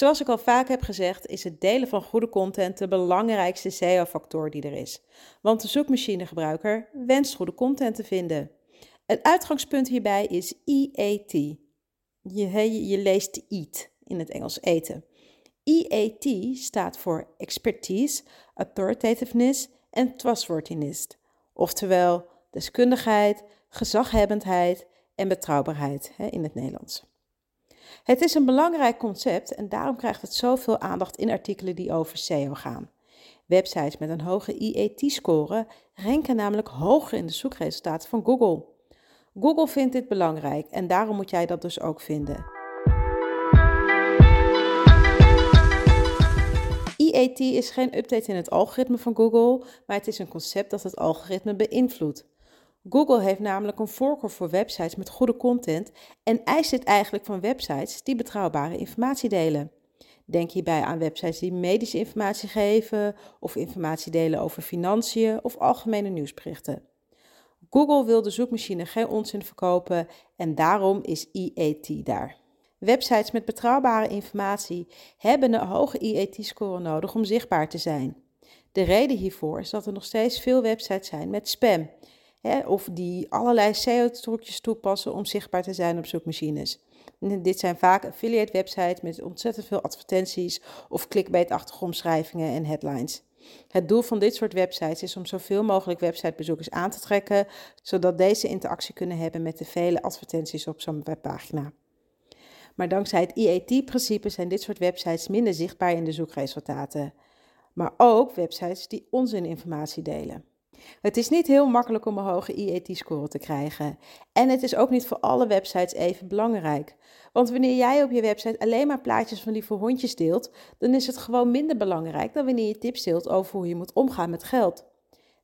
Zoals ik al vaak heb gezegd, is het delen van goede content de belangrijkste SEO-factor die er is. Want de zoekmachinegebruiker wenst goede content te vinden. Het uitgangspunt hierbij is EAT. Je, je leest eat in het Engels eten. EAT staat voor expertise, authoritativeness en trustworthiness. Oftewel deskundigheid, gezaghebbendheid en betrouwbaarheid in het Nederlands. Het is een belangrijk concept en daarom krijgt het zoveel aandacht in artikelen die over SEO gaan. Websites met een hoge IET-score ranken namelijk hoger in de zoekresultaten van Google. Google vindt dit belangrijk en daarom moet jij dat dus ook vinden. IET is geen update in het algoritme van Google, maar het is een concept dat het algoritme beïnvloedt. Google heeft namelijk een voorkeur voor websites met goede content en eist dit eigenlijk van websites die betrouwbare informatie delen. Denk hierbij aan websites die medische informatie geven of informatie delen over financiën of algemene nieuwsberichten. Google wil de zoekmachine geen onzin verkopen en daarom is IET daar. Websites met betrouwbare informatie hebben een hoge IET-score nodig om zichtbaar te zijn. De reden hiervoor is dat er nog steeds veel websites zijn met spam, of die allerlei SEO-trucjes toepassen om zichtbaar te zijn op zoekmachines. dit zijn vaak affiliate websites met ontzettend veel advertenties of clickbait-achtige omschrijvingen en headlines. Het doel van dit soort websites is om zoveel mogelijk websitebezoekers aan te trekken, zodat deze interactie kunnen hebben met de vele advertenties op zo'n webpagina. Maar dankzij het IET-principe zijn dit soort websites minder zichtbaar in de zoekresultaten. Maar ook websites die onzininformatie delen. Het is niet heel makkelijk om een hoge IET-score te krijgen. En het is ook niet voor alle websites even belangrijk. Want wanneer jij op je website alleen maar plaatjes van lieve hondjes deelt, dan is het gewoon minder belangrijk dan wanneer je tips deelt over hoe je moet omgaan met geld.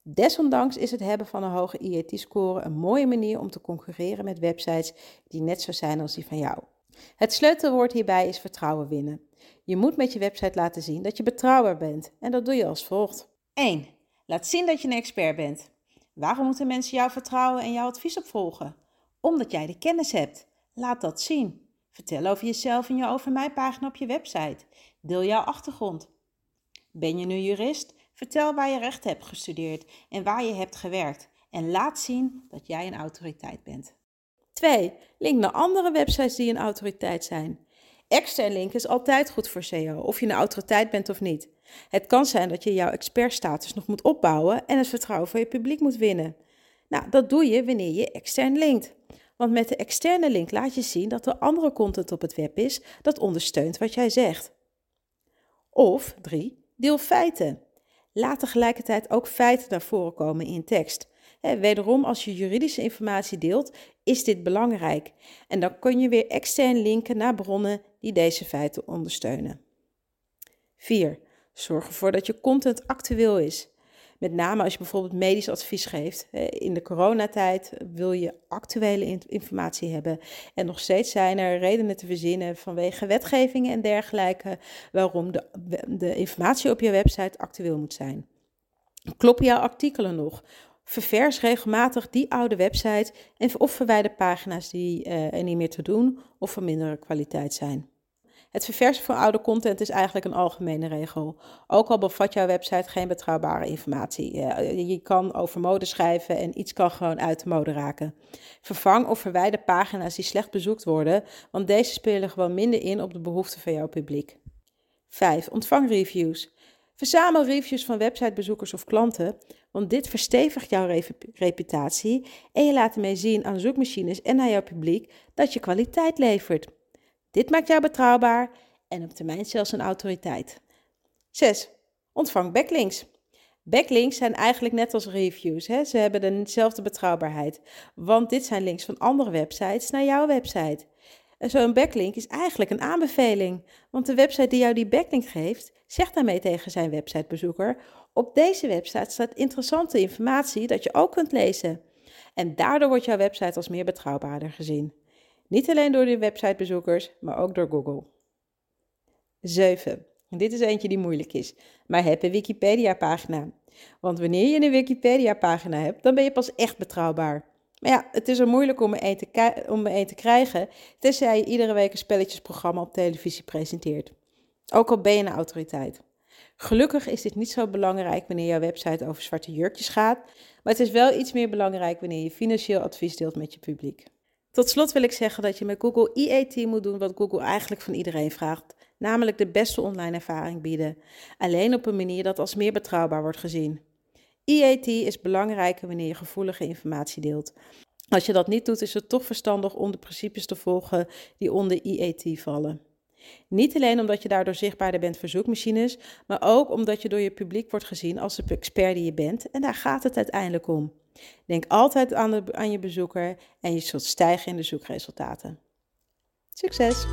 Desondanks is het hebben van een hoge IET-score een mooie manier om te concurreren met websites die net zo zijn als die van jou. Het sleutelwoord hierbij is vertrouwen winnen. Je moet met je website laten zien dat je betrouwbaar bent en dat doe je als volgt. 1. Laat zien dat je een expert bent. Waarom moeten mensen jou vertrouwen en jouw advies opvolgen? Omdat jij de kennis hebt. Laat dat zien. Vertel over jezelf in je Over Mij pagina op je website. Deel jouw achtergrond. Ben je nu jurist? Vertel waar je recht hebt gestudeerd en waar je hebt gewerkt. En laat zien dat jij een autoriteit bent. 2. Link naar andere websites die een autoriteit zijn. Extern link is altijd goed voor SEO, of je een autoriteit bent of niet. Het kan zijn dat je jouw expertstatus nog moet opbouwen en het vertrouwen van je publiek moet winnen. Nou, dat doe je wanneer je extern linkt. Want met de externe link laat je zien dat er andere content op het web is dat ondersteunt wat jij zegt. Of 3. Deel feiten. Laat tegelijkertijd ook feiten naar voren komen in tekst. wederom, als je juridische informatie deelt, is dit belangrijk. En dan kun je weer extern linken naar bronnen die deze feiten ondersteunen. 4. Zorg ervoor dat je content actueel is. Met name als je bijvoorbeeld medisch advies geeft. In de coronatijd wil je actuele informatie hebben. En nog steeds zijn er redenen te verzinnen vanwege wetgevingen en dergelijke waarom de, de informatie op je website actueel moet zijn. Kloppen jouw artikelen nog? Ververs regelmatig die oude website en of verwijder pagina's die uh, er niet meer te doen of van mindere kwaliteit zijn. Het verversen van oude content is eigenlijk een algemene regel. Ook al bevat jouw website geen betrouwbare informatie. Je kan over mode schrijven en iets kan gewoon uit de mode raken. Vervang of verwijder pagina's die slecht bezoekt worden, want deze spelen gewoon minder in op de behoeften van jouw publiek. 5. Ontvang reviews. Verzamel reviews van websitebezoekers of klanten, want dit verstevigt jouw reputatie en je laat ermee zien aan zoekmachines en aan jouw publiek dat je kwaliteit levert. Dit maakt jou betrouwbaar en op termijn zelfs een autoriteit. 6. Ontvang backlinks. Backlinks zijn eigenlijk net als reviews. Hè? Ze hebben dezelfde betrouwbaarheid. Want dit zijn links van andere websites naar jouw website. Zo'n backlink is eigenlijk een aanbeveling. Want de website die jou die backlink geeft, zegt daarmee tegen zijn websitebezoeker: Op deze website staat interessante informatie dat je ook kunt lezen. En daardoor wordt jouw website als meer betrouwbaarder gezien. Niet alleen door de websitebezoekers, maar ook door Google. 7. dit is eentje die moeilijk is. Maar heb een Wikipedia-pagina. Want wanneer je een Wikipedia-pagina hebt, dan ben je pas echt betrouwbaar. Maar ja, het is er moeilijk om een om een te krijgen, tenzij je iedere week een spelletjesprogramma op televisie presenteert. Ook al ben je een autoriteit. Gelukkig is dit niet zo belangrijk wanneer jouw website over zwarte jurkjes gaat, maar het is wel iets meer belangrijk wanneer je financieel advies deelt met je publiek. Tot slot wil ik zeggen dat je met Google EAT moet doen wat Google eigenlijk van iedereen vraagt, namelijk de beste online ervaring bieden, alleen op een manier dat als meer betrouwbaar wordt gezien. EAT is belangrijker wanneer je gevoelige informatie deelt. Als je dat niet doet, is het toch verstandig om de principes te volgen die onder EAT vallen. Niet alleen omdat je daardoor zichtbaarder bent voor zoekmachines, maar ook omdat je door je publiek wordt gezien als de expert die je bent en daar gaat het uiteindelijk om. Denk altijd aan, de, aan je bezoeker en je zult stijgen in de zoekresultaten. Succes!